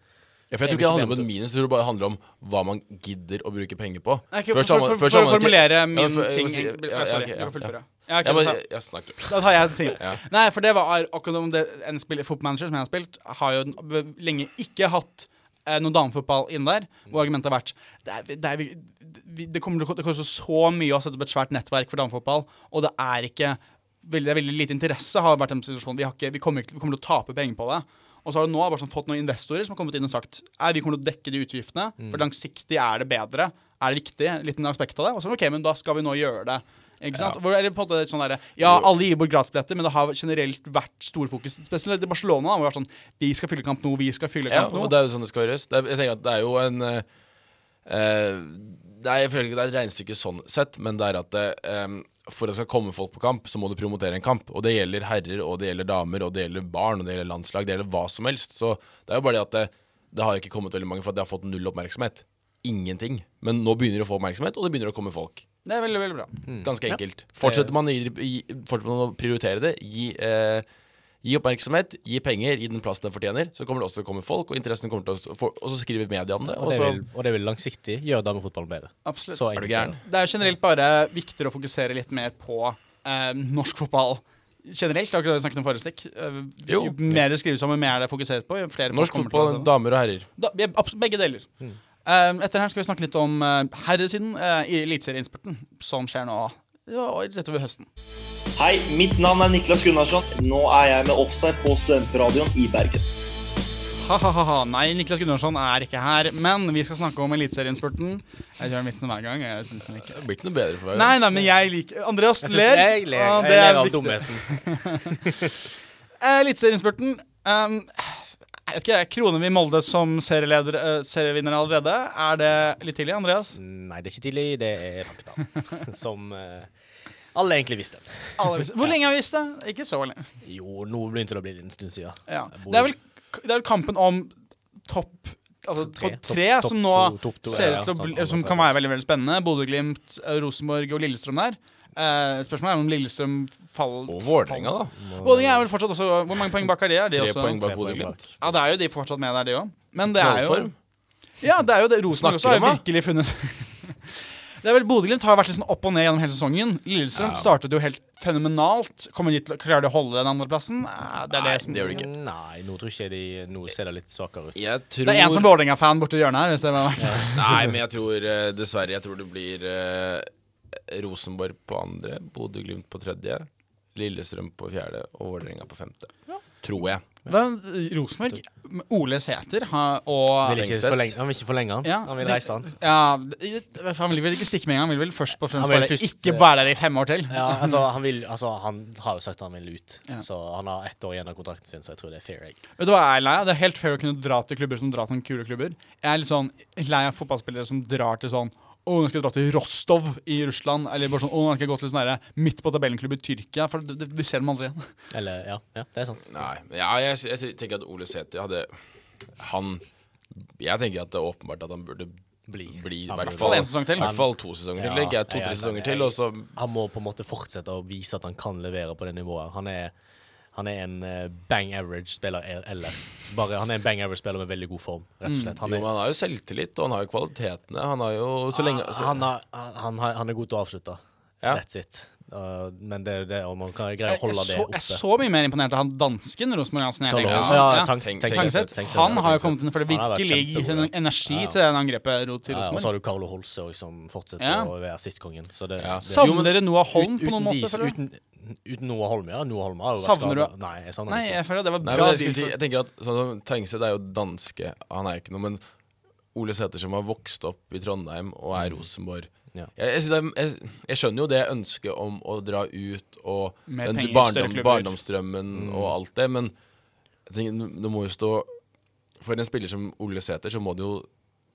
ja, for jeg tror ikke det handler om et minus, jeg tror det bare handler om hva man gidder å bruke penger på. Nei, ikke, for, for, for, for å formulere min ting Sorry, du kan fullføre. ja. okay, Jeg, jeg, jeg snakker. *laughs* Da tar jeg ting. Ja. Nei, for det var akkurat om det En spiller fotballmanager som jeg har spilt, har jo lenge ikke hatt eh, noe damefotball inn der. Hvor argumentet har vært det, er, det, er, vi- det kommer til å koste så mye å sette opp et svært nettverk for damefotball, og det er ikke veldig, det er veldig lite interesse. har vært en situasjon. Vi, har ikke, vi, kommer, vi kommer til å tape penger på det. Og så har du nå bare sånn fått noen investorer som har kommet inn og sagt vi kommer til å dekke de utgiftene, for langsiktig er det bedre. Er det viktig? En liten aspekt av det. Og så OK, men da skal vi nå gjøre det. Ikke sant? Ja. eller på en måte sånn der, Ja, alle gir bort gratisbilletter, men det har generelt vært storfokus. Spesielt i Barcelona. Da, Hvor det var sånn Vi skal fylle Kamp nå, vi skal fylle Ja, Kamp nå. og det er jo sånn det skal gjøres. Det er, jeg tenker at det er jo en uh, det er, jeg føler ikke det er et regnestykke sånn sett, men det er at det, eh, for at det skal komme folk på kamp, så må du promotere en kamp. Og det gjelder herrer, og det gjelder damer, og det gjelder barn, og det gjelder landslag, det gjelder hva som helst. Så det er jo bare det at det, det har ikke kommet veldig mange, for at det har fått null oppmerksomhet. Ingenting. Men nå begynner det å få oppmerksomhet, og det begynner å komme folk. Det er veldig, veldig bra. Ganske enkelt. Fortsetter man, å gi, gi- fortsetter man å prioritere det, gi, eh, gi oppmerksomhet, gi penger, gi den plassen den fortjener, så kommer det også til å komme folk, og interessen kommer til å få, Og så skriver media om det. Og Og det så vil, og det vil langsiktig gjøre damefotballen bedre. Absolutt. Så er du gæren. det. Det er generelt bare viktigere å fokusere litt mer på eh, norsk fotball generelt. Det har ikke vi snakket om forrige stikk. Eh, Jo. jo mer det skrives om, jo mer det er fokusert på. Jo flere Norsk fotball, damer og herrer. Da, begge deler. Eh, etter her skal vi snakke litt om uh, herresiden uh, i Eliteserieinnspurten, som skjer nå rett over høsten. Hei, mitt navn er Niklas Gunnarsson. Nå er jeg med offside på Studentradioen i Bergen. Ha-ha-ha. Nei, Niklas Gunnarsson er ikke her, men vi skal snakke om Eliteserieinnspurten. Jeg kjører vitsen hver gang. Jeg synes den ikke Det blir ikke noe bedre for deg. Nei, nei, men jeg liker Andreas Jeg ler. jeg ler, jeg det er ler av dumheten. *laughs* Eh, Eliteserieinnspurten Um, vet ikke, Kroner vi Molde som serieleder, uh, serievinner allerede? Er det litt tidlig, Andreas? Nei, det er ikke tidlig. Det er fakta. *laughs* Som uh, alle egentlig visste. Alle visste. Hvor lenge har vi visst det? Ikke så lenge. Jo, nå begynte det å bli en stund siden. Ja. Det, er vel, det er vel kampen om topp Altså Tre. topp tre top, som nå top, top, to, ser ut til å bli, sånn, som kan være veldig veldig spennende. Bodø-Glimt, eh, Rosenborg og Lillestrøm der. Eh, spørsmålet er om Lillestrøm faller Og Vålerenga, da. Vålerenga er vel fortsatt også Hvor mange poeng bak er de? Er de Tre også? poeng bak Bodø-Glimt. Ja, det er jo de fortsatt med der, de òg. Men det er jo. Ja, det er jo det. Rosenborg også har om, jo virkelig funnet *laughs* Det er vel Bodø-Glimt har vært litt sånn opp og ned gjennom hele sesongen. Lillestrøm startet jo helt fenomenalt. Kommer de til å klare de å holde den andreplassen? Eh, Det er Nei, det som det gjør de ikke. Nei, nå tror ikke de Nå ser det litt svakere ut. Jeg tror Det er en som er Vålerenga-fan borti hjørnet her. Hvis det var Nei, men jeg tror eh, dessverre Jeg tror det blir eh, Rosenborg på andre, Bodø-Glimt på tredje, Lillestrøm på fjerde og Vålerenga på femte. Tror jeg. Men Rosenborg Ole Sæter og han vil ikke forlenge han. Ja, han vil reise han. Ja, han vil vel ikke stikke med en gang. Han vil vel først og fremst Han vil bare først, ikke være der i fem år til. Ja, altså, han, vil, altså, han har jo sagt at han vil ut, Ja. så han har ett år igjen av kontrakten sin, så jeg tror det er fair. Jeg. Vet du hva jeg er lei av? Det er helt fair å kunne dra til klubber som drar til kule klubber. Jeg er litt sånn lei av fotballspillere som drar til sånn å, nå skal jeg dra til Rostov i Russland. Eller bare sånn, å, nå skal jeg gå til sånn midt på tabellen-klubb i Tyrkia. For det, det, vi ser dem aldri igjen. Eller, ja, ja, det er sant. Nei, ja, jeg, jeg tenker at Ole Sæther hadde Han Jeg tenker at det er åpenbart at han burde Bli. bli i hvert fall, en sesong til. i hvert fall to sesonger til. Ja, to-tre er sesonger til, og så Han må på en måte fortsette å vise at han kan levere på det nivået. Han er, han er en eh, bang average-spiller ellers. Bare, han er en bang average-spiller med veldig god form, rett og slett. Han Jo, er, men han har jo selvtillit, og han har jo kvalitetene. Han har jo så lenge så, han, har, han, har, han er god til å avslutte. Ja. That's it. Uh, men det er jo det om man kan greie å holde jeg, det så, oppe. jeg så mye mer imponert av han dansken Rosenborg Hansen. Ja, Ja, Tengseth. Tangseth, Tengseth. han har jo kommet inn for det virkelig en energi Ja. til den angrepet ro- til Ja, og så har du Carlo Holse òg, som fortsetter Ja. å være assistkongen. Så det, Ja. det Savner dere Noah Holm på noen måte? Uten, uten Noah Holm, ja. Noah Holm har jo vært Savner du- Nei, jeg savner Nei, jeg føler det var Nei, bra men jeg, si, jeg tenker at sånn som er jo danske. Han er ikke noe, men Ole Sæther som har vokst opp i Trondheim og er Rosenborg Ja. jeg, jeg, jeg, jeg skjønner jo det ønsket om å dra ut og Mer den penger, barndom, barndomsdrømmen mm. og alt det, men jeg tenker, det må jo stå For en spiller som Ole Sæter, så må det jo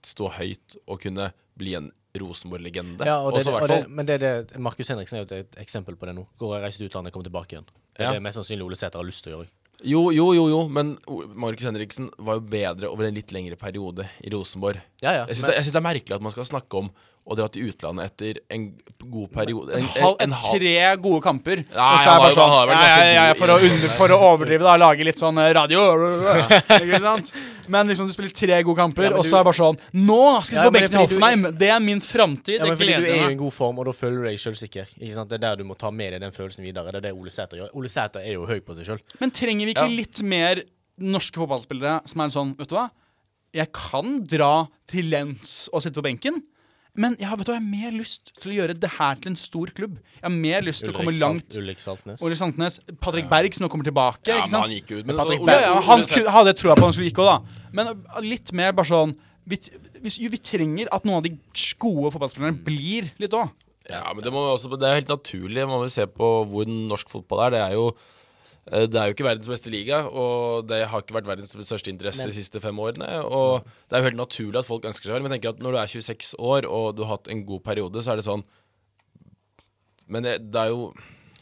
stå høyt og kunne bli en Rosenborg-legende. Ja, og det, Også og det, men det, er det, Markus Henriksen er jo et, eksempel på det nå. Går og reiser til utlandet, kommer tilbake igjen. Det er Ja. det mest sannsynlig Ole Sæter har lyst til å gjøre. Jo, jo, jo, jo, men Markus Henriksen var jo bedre over en litt lengre periode i Rosenborg. Ja, ja, Jeg syns det, det er merkelig at man skal snakke om å dra til utlandet etter en god periode. En, en, en, en halv tre gode kamper. Nei, og så er han bare sånn han ja, ja, ja, for, å under, for å overdrive, da. Lage litt sånn eh, radio. *laughs* Ikke sant? Men liksom du spiller tre gode kamper, Ja, du, og så er det bare sånn Nå skal du Ja, få benken i du- Hoffenheim! Det er min framtid. Ja, fordi du er jo i en god form, og da føler du deg sjølsikker. Ikke? Det er der du må ta med deg den følelsen videre. Det er det Ole Sæter gjør. Ole Sæter er jo høy på seg sjøl. Men trenger vi ikke Ja. litt mer norske fotballspillere som er sånn Vet du hva? Jeg kan dra til Lens og sitte på benken, men jeg har, vet du, jeg har mer lyst til å gjøre det her til en stor klubb. Jeg har mer lyst til å komme langt. Ulrik Saltnes. Ulrik Saltnes. Patrick Berg som nå kommer tilbake. Ja, men han gikk ut. Men Patrick Berg, ja, han skulle, hadde jeg troa på han skulle gikk òg, da. Men uh, litt mer bare sånn vi, vi, vi trenger at noen av de gode fotballspillerne blir litt òg. Ja, men det, må vi også, det er helt naturlig. Man må se på hvor norsk fotball er. Det er jo det er jo ikke verdens beste liga, og det har ikke vært verdens største interesse de siste fem årene. Og det er jo helt naturlig at folk ønsker seg vel. Men jeg tenker at når du er 26 år og du har hatt en god periode, så er det sånn Men det, det er jo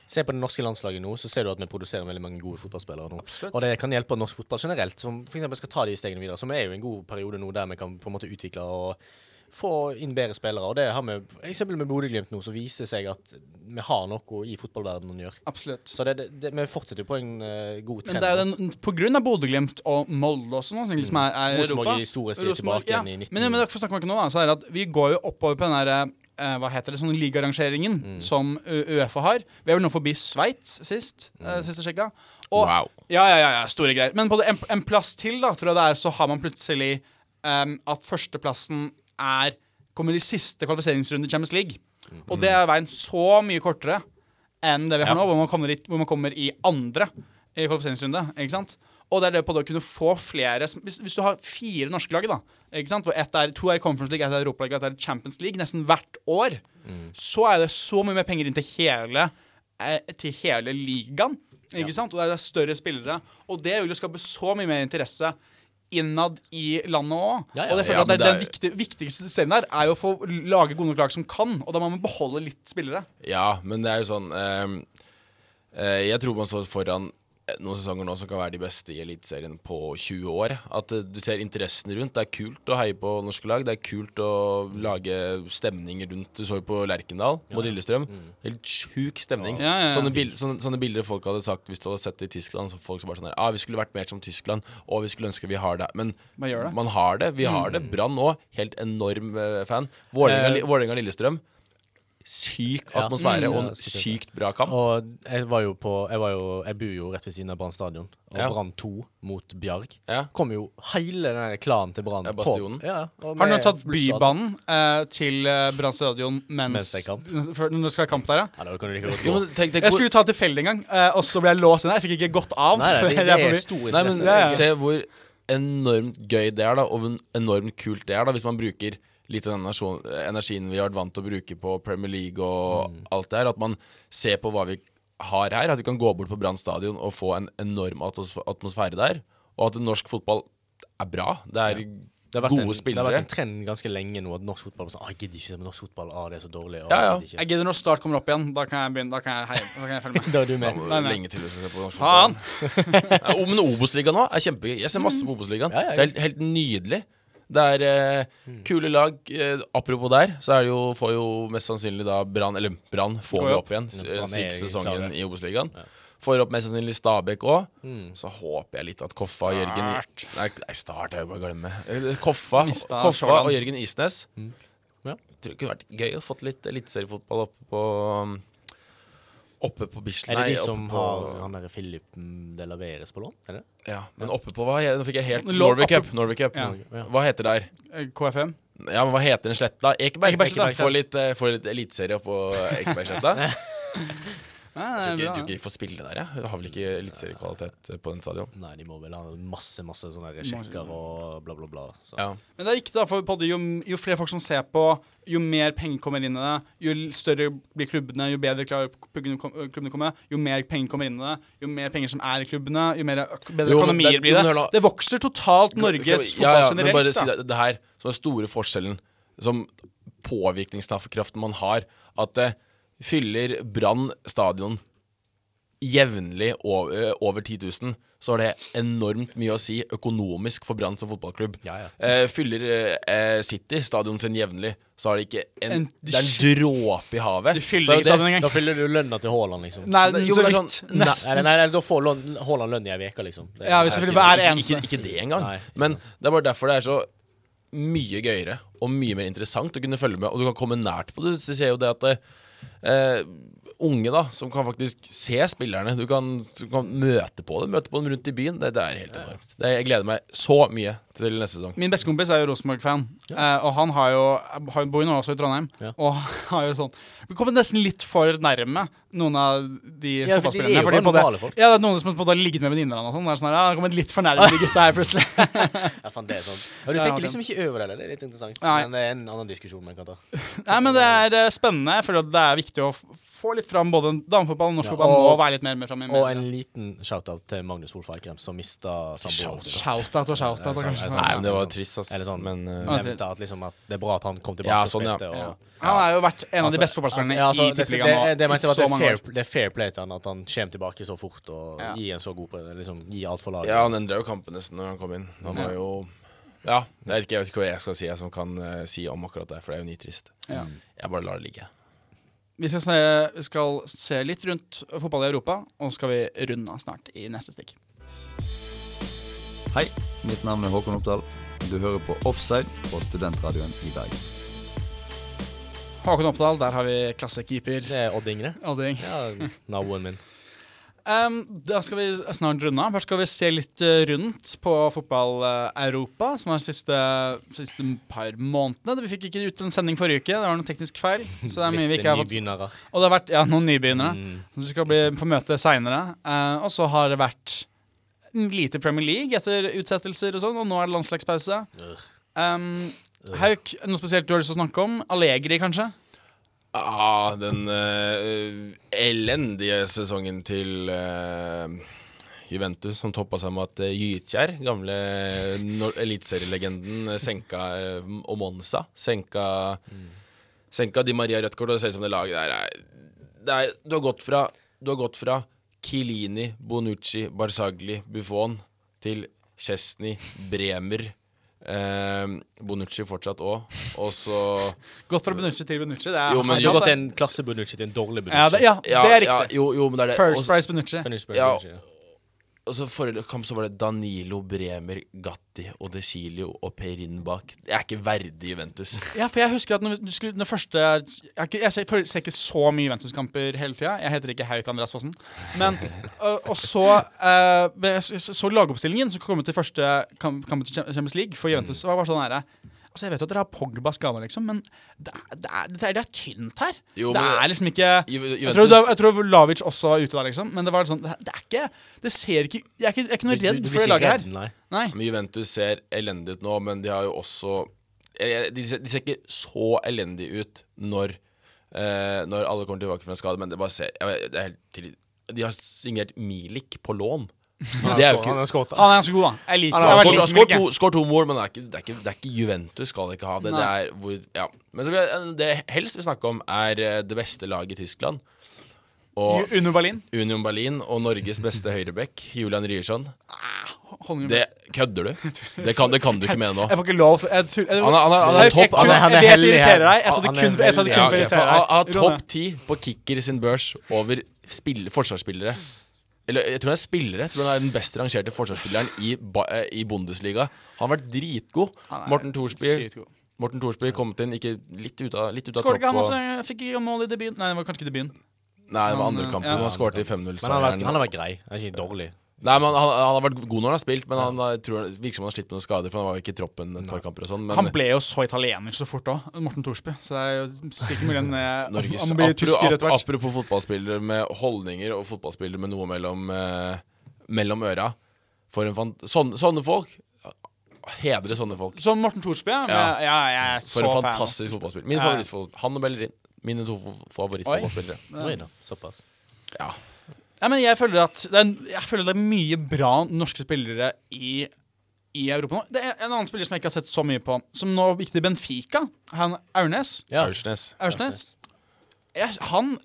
Se på det norske landslaget nå, så ser du at vi produserer veldig mange gode fotballspillere nå. Og det kan hjelpe norsk fotball generelt, som f.eks. skal ta de stegene videre. Som er jo en god periode nå der vi kan på en måte utvikle og få inn bedre spillere. Og det har vi eksempel med Bodø-Glimt nå, så viser seg at vi har noe i fotballverdenen å gjøre. Absolutt. Så det, det, det, vi fortsetter jo på en uh, god Men det er den, på grunn av Bodø-Glimt og Molde også, nå, som liksom er, er Rosenborg Europa. i store Rosenborg, tilbake igjen i 19 Men, men for å snakke om noe, da, så er det at vi går jo oppover på den der eh, Hva heter det, sånn ligarangeringen Mm. som Uefa har. Vi er vel nå forbi Sveits sist, Mm. eh, sist sjekka. Og, Wow. Ja, ja, ja, ja, store greier. Men på det, en, en plass til, da, tror jeg det er, så har man plutselig um, at førsteplassen er Kommer i siste kvalifiseringsrunde i Champions League. Og det er veien så mye kortere enn det vi har nå, hvor man, kommer i, hvor man kommer i andre i kvalifiseringsrunde. Ikke sant? Og det er det på det å kunne få flere Hvis, hvis du har fire norske lag, da, ikke sant? hvor ett er, to er i Conference League, ett er Europa League, ett er Champions League, nesten hvert år, så er det så mye mer penger inn til hele, eh, til hele ligaen. Ikke sant? Og det er større spillere. Og det vil jo skape så mye mer interesse innad i landet òg. Ja, ja. Og jeg føler Ja, at det, det er den viktig, viktigste systemet der er jo å få lage gode nok lag som kan. Og da må man beholde litt spillere. Ja, men det er jo sånn eh, eh, Jeg tror man står foran noen sesonger nå som kan være de beste i Eliteserien på 20 år. At eh, du ser interessen rundt. Det er kult å heie på norske lag. Det er kult å lage stemning rundt. Du så jo på Lerkendal mot Lillestrøm. Helt sjuk stemning. Ja, ja, ja. Sånne, bil sånne, sånne bilder folk hadde sagt hvis du hadde sett det i Tyskland. Så folk som bare sånn her, ah, Vi skulle vært mer som Tyskland, og vi skulle ønske vi har det. Men Man gjør det. man har det. Vi har det. Brann òg. Helt enorm eh, fan. Eh, Vålerenga-Lillestrøm. Syk Ja. atmosfære Mm, og en si det. sykt bra kamp. Og jeg var jo på Jeg, var jo, jeg bor jo rett ved siden av Brann stadion. Og Ja. Brann 2 mot Bjarg. Ja. Kom jo hele den klanen til Brann på. Ja, Har du tatt. Bybanen eh, til eh, Brann stadion mens, Mens det er kamp? før- Når det skal være kamp der, ja? Ja, da kan du like godt gå. men tenk, tenk Jeg skulle ta tilfeldig en gang, eh, og så ble jeg låst inne. Jeg fikk ikke gått av. Nei, det, *laughs* det er stor nei, men interesse. Se hvor enormt gøy det er, da, og hvor enormt kult det er, da, hvis man bruker litt av den energien vi har vært vant til å bruke på Premier League og alt det her. At man ser på hva vi har her. At vi kan gå bort på Brann stadion og få en enorm atmosfære der. Og at norsk fotball er bra. Det er Det har gode en, Det har vært en trend ganske lenge nå at norsk fotball sånn, ah, Jeg gidder ikke se på norsk fotball. Ah, det er så dårlig. Ah, Ja, ja. jeg Jeg gidder når Start kommer opp igjen. Da kan jeg begynne Da kan jeg, heie, da kan jeg følge med. *laughs* Da er du med. Da, er nei. Lenge til vi skal se på norsk Faen! fotball. *laughs* Ja, men Obos-ligaen nå er kjempegøy. Jeg ser masse på Obos-ligaen. Ja, ja, ja. Det er helt, helt nydelig. Det er eh, kule lag. Eh, apropos der, så er det jo, får jo mest sannsynlig da Brann Eller Brann får Går vi opp. opp igjen Ja, eh, Brann er siste sesongen i Obos-ligaen. Får opp mest sannsynlig Stabæk òg. Mm. Så håper jeg litt at Koffa og Jørgen Nei, nei, Start er jo bare å glemme. Eh, Koffa, Mista Koffa Sjåland. og Jørgen Isnes. Ja. Tror det kunne vært gøy å fått litt eliteseriefotball oppe på um, Oppe på Bislett. Er det de som på- har han derre Philip de Laveres på lån? Er det? Ja, men oppe på hva? Nå fikk jeg helt Lå- Norway Cup. Norway Cup. Ja. Hva heter det der? Eh, KFM. Ja, men hva heter den sletta? Ekeberg. Ekeberg, Få litt, uh, få litt eliteserie på Ekebergsletta. *laughs* *laughs* Ja, Tror ikke er tror ikke de får spille der, jeg. Det har vel ikke eliteseriekvalitet på den stadion. Nei, de må vel ha masse masse sånne sjekker og bla, bla, bla. Så. Ja. Men det er viktig, da, for podde, jo, jo flere folk som ser på, jo mer penger kommer inn i det, jo større blir klubbene, jo bedre klarer klubbene å komme, jo mer penger kommer inn i det, jo mer penger som er i klubbene, jo mer øk bedre Jo, økonomier det- blir det. men. Det vokser totalt Norges fotball ja, ja, generelt. bare si det, det her som er store forskjellen, som påvirkningskraften man har, at det fyller Brann stadion jevnlig over, øh, over 10 000, så har det enormt mye å si økonomisk for Brann som fotballklubb. Ja, ja. Eh, fyller eh, City stadion sin jevnlig, så har det ikke en, En- Det er en dråpe i havet. Du fyller ikke stadion engang. Da fyller du lønna til Haaland, liksom. Nei, jo, så det er sånn- Nesten. Nei, nei, nei, da får Haaland lønn i ei uke, liksom. Det, Ja, hvis selvfølgelig hver eneste. ikke, ikke det engang. Nei, ikke Men det er bare derfor det er så mye gøyere og mye mer interessant å kunne følge med. Og du kan komme nært på det. Du ser jo det at eh, unge da som kan faktisk se spillerne, du kan, du kan møte på dem Møte på dem rundt i byen. Det, det er helt enormt. Det, jeg gleder meg så mye til neste sesong. Min bestekompis er jo Rosenborg-fan, eh, og han har jo, har, bor jo nå også i Trondheim. Ja. Og *laughs* har jo sånn Vi kommer nesten litt for nærme noen av de Ja, for de er jo fordi folk. Ja, det er noen som har ligget med venninner og sånn. Det er sånn her, ja, det litt for nærme de gutta her plutselig. *laughs* Ja, fan, det er sånn. Og du tenker liksom ikke over det, det er litt interessant. Nei. Men det er en annen diskusjon man kan ta. Nei, men det er eh, spennende. Jeg føler at det er viktig å få litt fram både damefotball og norsk Ja, fotball. og- Må være litt mer med fram i Og en liten shout-out til Magnus Wolff Eikrem, som mista samboeren sin. Shout-out og shout-out. Sånn- kanskje er sånn. sånn- Nei, men det var sånn. trist, ass. Eller sånn, Men uh, Nevnte at, liksom, at det er bra at han kom tilbake Ja, sånn, ja. spilte. Ja. Og, Han har jo vært en av de Altså, beste fotballspillerne ja, altså, i det, det, Tippeligaen nå det, det, det fair, det er fair play til han at han kommer tilbake så fort og Ja. gir en så god liksom, Gir alt for laget. ja, han endra jo kampen nesten når han kom inn. Han var jo Ja, jeg vet ikke, jeg vet ikke hva jeg skal si jeg som kan uh, si om akkurat det, for det er jo nitrist. Ja. Jeg bare lar det ligge. Vi skal, se, vi skal se litt rundt fotball i Europa, og så skal vi runde av snart i neste stikk. Hei, mitt navn er Håkon Oppdal. Du hører på Offside på Studentradioen i Bergen. Håkon Oppdal, der har vi klassekeeper. Det er Odd Ingre. Odding. Ja, naboen min. Um, da skal vi snart runde av. Først skal vi se litt eh, rundt på fotball-Europa, som er de siste, siste par månedene. Vi fikk ikke ut en sending forrige uke, det var noen teknisk feil. Så det er mye vi ikke har fått. Og det har vært ja, noen nybegynnere Mm. som skal bli, få møte seinere. og så har det vært lite Premier League etter utsettelser og sånn, og nå er det landslagspause. Um, Hauk, noe spesielt du har lyst til å snakke om? Allegri, kanskje? Ah, den uh, elendige sesongen til uh, Juventus, som toppa seg med at uh, Gytkjær, gamle no eliteserielegenden, senka uh, og senka, senka Di Maria rødt kort, og det ser ut som det laget der er, det er Du har gått fra har gått fra Chiellini, Bonucci, Barzagli, Buffon til Chesney, Bremer. Eh, Bonucci fortsatt òg. Og så *laughs* Gått fra Bonucci til Bonucci. Det er Jo, men Du har jo, gått en klasse Bonucci til en dårlig Bonucci. ja, det, ja, ja, det er Ja, riktig. jo, jo, men det er det. First price Bonucci. Ja. Bonucci, ja. Og så forrige kamp så var det Danilo, Bremer, Gatti Odesilio og Perin bak. Det er ikke verdig Juventus. *laughs* Ja, for jeg husker at når du skulle, når første Jeg, ikke, jeg ser, ser ikke så mye Juventus-kamper hele tida. Jeg heter ikke Hauk Andreas Fossen. Men og, og så uh, Så, lagoppstillingen som kom til første kamp, kamp til Champions League for Juventus, var bare sånn herre Altså, Jeg vet jo at dere har Pogba skada, liksom, men det er, det, er, det, er, det er tynt her. Jo, det er liksom ikke Ju- jeg tror, Juventus jeg tror Lavic også var ute der, liksom. Men det var sånn Det, det er ikke Det ser ikke Jeg er ikke, jeg er ikke noe Du- du, du for det laget redd, her. Nei. Nei. Men Juventus ser elendig ut nå, men de har jo også De ser, de ser ikke så elendige ut når, eh, når alle kommer tilbake fra en skade, men det bare ser jeg det er helt til, De har signert Milik på lån. *laughs* Det er Han er ganske god, da. Jeg liker Han har skåret- to, to mål, men det er, ikke, det, er ikke, det er ikke Juventus skal ikke ha det. Det er hvor, ja. Men så vil det helst vi snakker om, er eh, det beste laget i Tyskland. Og Union Berlin. Union Berlin og Norges beste høyrebekk, Julian Ryerson. Det kødder du? Det kan, det kan du ikke mene nå. Jeg får ikke lov Han er- han er- han er topp- Jeg, han er- han er vet det heldig her. irriterer deg. Jeg sa det er kun, det for å irritere deg. han ned. topp ti på Kicker sin børs over spill, forsvarsspillere. Eller jeg tror han er spillere. Jeg tror han er den best rangerte forsvarsspilleren i, eh, i Bundesliga. Han har vært dritgod. Morten Thorsby. Morten Thorsby kommet inn ikke litt ut av, litt ut av Skåret ikke han også? Fikk ikke mål i debuten? Nei, det var kanskje ikke debuten. Nei, det var andre eh, kampen. ja. Han skåret i Men han har, vært, 5-0-seieren. han har vært grei. Han er ikke dårlig. Nei, men han, han har vært god når han har spilt, men han har- tror, virker som han har slitt med noen skader, for han var jo ikke i troppen et par kamper og sånn. Men Han ble jo så italiener så fort òg, Morten Thorsby. Så det er jo sikkert mulig han, han blir tysker etter hvert. Apropos fotballspillere med holdninger og fotballspillere med noe mellom, eh, mellom øra. For en fant... sånne, sånne folk Hedre sånne folk. Som Morten Thorsby, ja. Men, Ja. jeg er så For en fantastisk fotballspiller. Min favorittfotballspiller. Han og Bellerin. Mine to fa- favorittfotballspillere. Såpass. Ja. Ja, men jeg føler at det er, jeg føler det er mye bra norske spillere i, i Europa nå. Det er en annen spiller som jeg ikke har sett så mye på, som nå gikk til Benfica. Han Aurnes. Ja. Aursnes. Aursnes. Jeg, han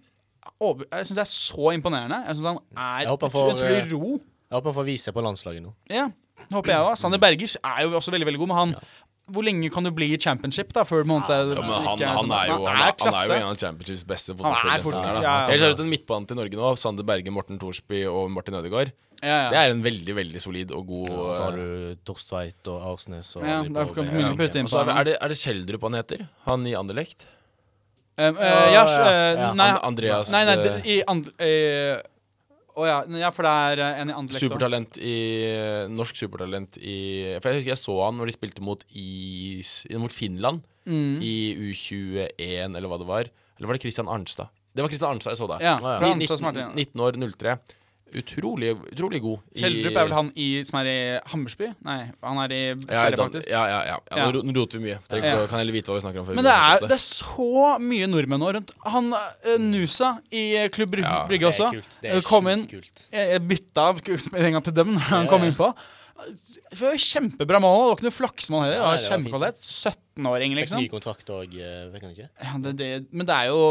Jeg syns det er så imponerende. Jeg syns han er Jeg håper utrolig eh, ro. Jeg håper han får vise seg på landslaget nå. Ja, håper jeg òg. Sander Bergers er jo også veldig veldig god, men han Hvor lenge kan du bli i championship, da? Før på Ja, men han, ikke han, er jo, han, er, han er jo en av Championships beste er fotballspillere. fort- som er, da. ja, ja. Ellers er en midtbane til Norge nå. Sander Berge, Morten Thorsby og Martin Ødegaard. Ja, Det er en veldig veldig solid og god Og så har eh, du Torstveit og Arsnes og Ja, de kan Ja, mye ok. putte inn på så er, det- han. er det, det Kjeldrup han heter? Han i Anderlecht? Um, uh, ja, ja, eh, ja. Nei, Andreas, nei, nei, det, i and, eh, Å ja. ja, for det er eh, en i andre. Supertalent i Norsk supertalent i For jeg husker jeg så han når de spilte mot, is, mot Finland Mm. i U21, eller hva det var. Eller var det Christian Arnstad? Det var Christian Arnstad jeg så da. Ja, fra Arnstad 19, er 19 år, 03. Utrolig, utrolig god. Kjeldrup er vel han i, som er i Hammersby? Nei, han er i ja, Sverige, faktisk. ja, ja, ja. ja. Nå, nå roter vi mye. Trenger Ja. Kan heller vite hva vi snakker om. før Men det er, det er så mye nordmenn nå rundt. Han uh, Nusa i eh, Klubb Brygge, Ja, også. Det er kult. Det er kult. kom inn. kult. Jeg, jeg bytta av *laughs* en gang til dem når han Ja, kom innpå. Det var Kjempebra mål. Det var ikke noe flaksmål heller. Det var. Kjempekvalitet. 17-åring, Fikk liksom. ny kontrakt òg, fikk han ikke? Ja, det, det, men det er jo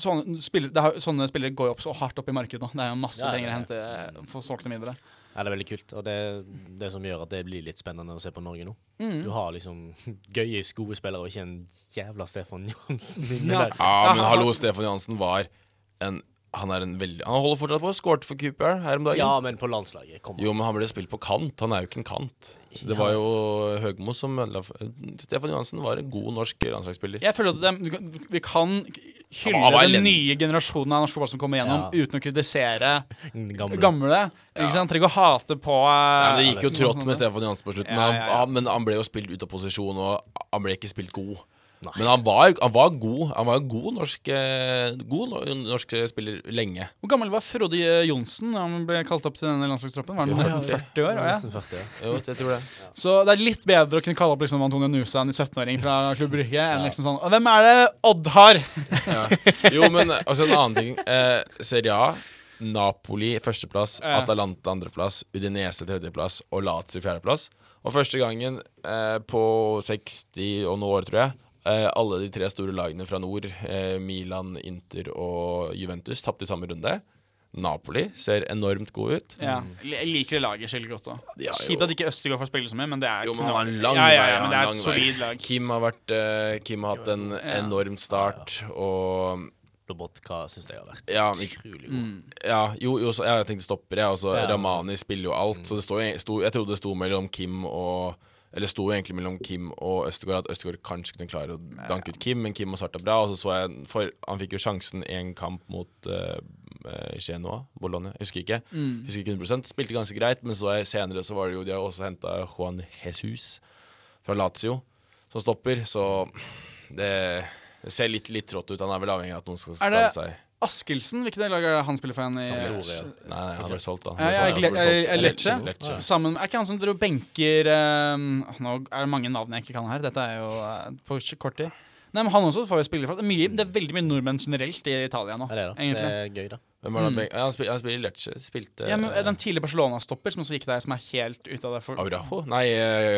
sånne spillere, det har, sånne spillere går jo opp så hardt opp i markedet nå. Det er jo masse Ja, penger å hente for solgte mindre. Ja, det er veldig kult, og det er det som gjør at det blir litt spennende å se på Norge nå. Mm. Du har liksom *laughs* gøye, gode spillere, og ikke en jævla Stefan Johansen Ja. der. Ja, men hallo, Stefan Johansen var en Han er en veldig Han holder fortsatt på. Skåret for Cooper her om dagen. Ja, men på landslaget. Kom. Jo, men han ble spilt på kant. Han er jo ikke en kant. Det var jo Høgmo som ødela Stefan Johansen var en god norsk landslagsspiller. Jeg føler at det, vi kan hylle ja, den nye generasjonen av norsk fotball som kommer gjennom, Ja. uten å kritisere *laughs* Gamle. gamle. Ikke sant? Trenger ikke å hate på eh, Ja, det gikk jo trått med Stefan Johansen på slutten. Ja, ja, ja. Han, han, men han ble jo spilt ut av posisjon, og han ble ikke spilt god. Nei. Men han var, han var god. Han var en god norsk, eh, god norsk spiller lenge. Hvor gammel var Frode Johnsen da han ble kalt opp til denne landslagstroppen? Var han nesten 40 år? Ja. Nesten 40, ja. Jo, jeg tror det. *laughs* Så det er litt bedre å kunne kalle opp liksom Antonio Nusa, en 17-åring fra Klubb Brygge, enn liksom sånn Hvem er det Odd har? Ja. Jo, men også en annen ting. Eh, Serie A. Napoli førsteplass, Ja. Atalanta andreplass, Udinese tredjeplass og Lazio fjerdeplass. Og første gangen eh, på 60 og noe år, tror jeg, eh, alle de tre store lagene fra nord, eh, Milan, Inter og Juventus, tapte i samme runde. Napoli ser enormt god ut. Ja. Jeg liker det laget skikkelig godt òg. Kjipt at ikke Østegård får spille så mye, men det er Jo, men han har en lang ja, ja, ja, men det er et vei. solid lag. Kim har, vært, uh, Kim har hatt en Ja. enorm start, og Lobotka syns jeg har vært Ja, utrolig god. Mm. Ja, jo, jo så, ja, jeg tenkte stopper, jeg. Ja. Ramani spiller jo alt. Så det står, jo- sto, jeg trodde det sto mellom Kim og Eller sto egentlig mellom Kim og Østegård, at Østegård kanskje kunne klare å danke ut Kim, men Kim har starta bra. Og så så jeg for, Han fikk jo sjansen i en kamp mot uh, Genoa, Bologna, jeg husker ikke. Mm. Husker ikke 100% Spilte ganske greit, men så jeg, senere så var det jo De har også henta Juan Jesus fra Lazio som stopper, så det, det ser litt, litt trått ut. Han er vel avhengig av at noen skal skade seg. Askildsen, hvilket lag er det han spiller for igjen? i. Nei, han ble solgt, da. Ja, ja, solgt, Gle- ble solgt. eh, Lecce. Lecce. Sammen, er ikke han som dro benker eh, Nå er det mange navn jeg ikke kan her. Dette er jo eh, på kort tid. Nei, men Han også får jo spille for Det er, mye, det er veldig mye nordmenn generelt i Italia nå. Det er det. egentlig. Det er gøy, da. Hvem var det? han- han, spil, han spiller i Lecce. Spilte Ja, men Den tidligere Barcelona-stopper som også gikk der, som er helt ute av det for Auraho? Nei,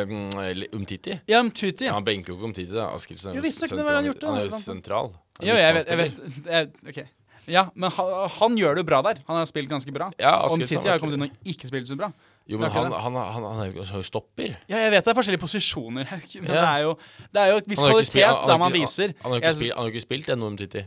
mm, Umtiti. Ja, Umtiti. Ja, han benker jo ikke Umtiti. da Askildsen er Jo, jo var han gjort, da. Han er jo sentral. Han Jo, jeg vet, jeg vet jeg, Ok. Ja, men han, han gjør det jo bra der. Han har spilt ganske bra. Ja, Om Titti Titi har kommet inn og ikke spilt så bra. Jo, men han, han, han, han er jo stopper. Ja, jeg vet det er forskjellige posisjoner. *laughs* Hauk, Men Ja. det er jo Det er jo et viss kvalitet da man viser. Han har jo ikke, spilt- han har ikke spilt ennå, Umtiti.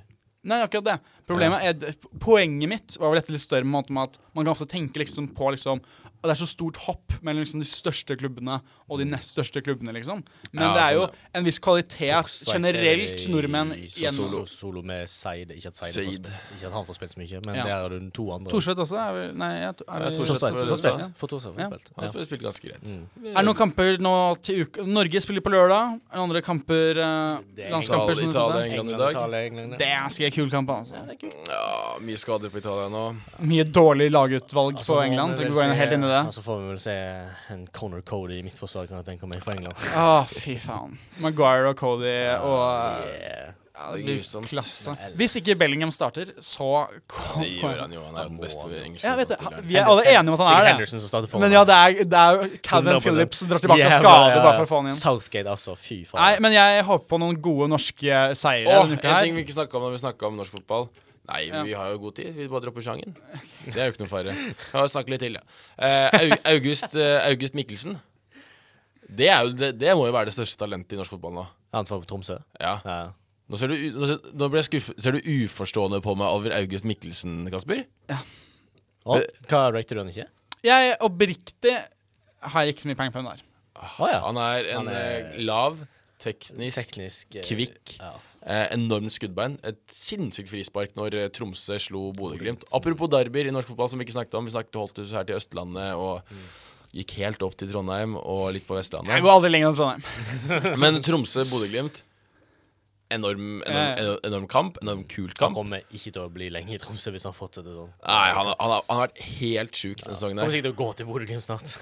Nei, akkurat det. Problemet er Poenget mitt var vel dette litt større med at man kan ofte tenke liksom på liksom at det er så stort hopp mellom liksom de største klubbene og de nest største klubbene, liksom. Men Ja, det er jo sånn, en viss kvalitet generelt er i- nordmenn så gjennom solo, solo med Seid. Ikke at, Seid får Seid. ikke at han får spilt så mye, men Ja. der er det to andre. Torstvedt også? Er vi, nei, er, Torstvedt Torstvedt får spilt. For Torstvedt får spilt. Han har spilt, spilt ganske greit. Mm. er det noen kamper nå til uka Norge spiller på lørdag. Er det andre kamper eh, Det er Landskamper som Italia, England i dag. Det er ganske kul kamp, altså. Ja, mye skader på Italia nå. Mye dårlig lagutvalg Altså, på England. vi Trenger vel ikke gå inn se- helt inn i det. Altså får vi vel se en Conor Cody i midtforsvar, kan jeg tenke meg, for England. Å, fy faen. Maguire og Cody og Yeah. ja, Det blir grusomt. klasse. Hvis ikke Bellingham starter, så Det gjør han jo. Han er den beste engelske fotballspilleren. Vi er alle enige om at han er det. Som. Men ja, det er, det er Calvin 100%. Phillips som drar tilbake Yeah, fra skade ja, ja. bare for å få han inn. Southgate, altså. Fy faen. Nei, men jeg håper på noen gode norske seire Åh, en ting vi ikke snakka om når vi snakka om norsk fotball. Nei, Ja. vi har jo god tid. Vi bare dropper sjangen. Det er jo ikke noe fare. Jeg har snakket litt til, ja. Uh, August, uh, August Mikkelsen. Det, er jo, det, det må jo være det største talentet i norsk fotball nå. Han får Tromsø. Ja. Ja. Nå ser du, nå ser, nå ble jeg skuffet. Ser du uforstående på meg over August Mikkelsen, Kasper? Og, hva rater du han ikke? Jeg oppriktig har ikke så mye penger på den der. Oh, ja. Han er en Han er- eh, lav, teknisk, Teknisk eh, kvikk. Ja. Eh, enormt skuddbein. Et sinnssykt frispark når eh, Tromsø slo Bodø-Glimt. Apropos derbyer i norsk fotball, som vi ikke snakket om. Vi snakket holdt oss her til Østlandet og gikk helt opp til Trondheim og litt på Vestlandet. Jeg går aldri lenger enn Trondheim. *laughs* Men Tromsø-Bodø-Glimt Enorm, enorm, Ja, ja. enorm, enorm kamp. Enorm kul Han kommer ikke til å bli lenge i Tromsø hvis han fortsetter sånn. Nei, han, han, har, han har vært helt sjuk denne sesongen. Kommer sikkert til å gå til Bodø-Glimt snart.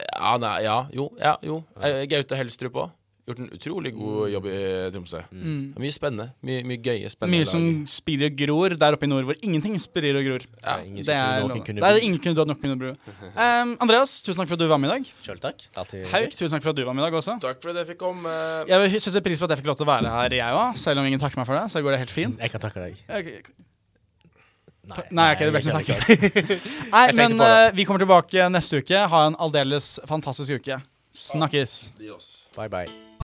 Ja, nei, ja, jo. Ja, jo. Eh, Gaute Helstrup òg. Gjort en utrolig Mm. god jobb i Tromsø. Det er Mye spennende. Mye, mye gøye, spennende Mye som spirer og gror der oppe i nord, hvor ingenting spirer og gror. Ja, ingen Det som er, noen kunne det er ingen kunne du nok kunne bru. *laughs* Um, Andreas, tusen takk for at du var med i dag. Sjøl takk. Alltid Hauk, tusen takk for at du var med i dag også. Takk for at jeg fikk komme. Jeg setter pris på at jeg fikk lov til å være her, jeg òg. Selv om ingen takker meg for det, så går det helt fint. Jeg kan takke deg. Ok, Nei, Nei, ok, det ble ikke noe takk. *laughs* Nei, Jeg tenkte men på det. eh, vi kommer tilbake neste uke. Ha en aldeles fantastisk uke. Snakkes. Adios. Bye, bye.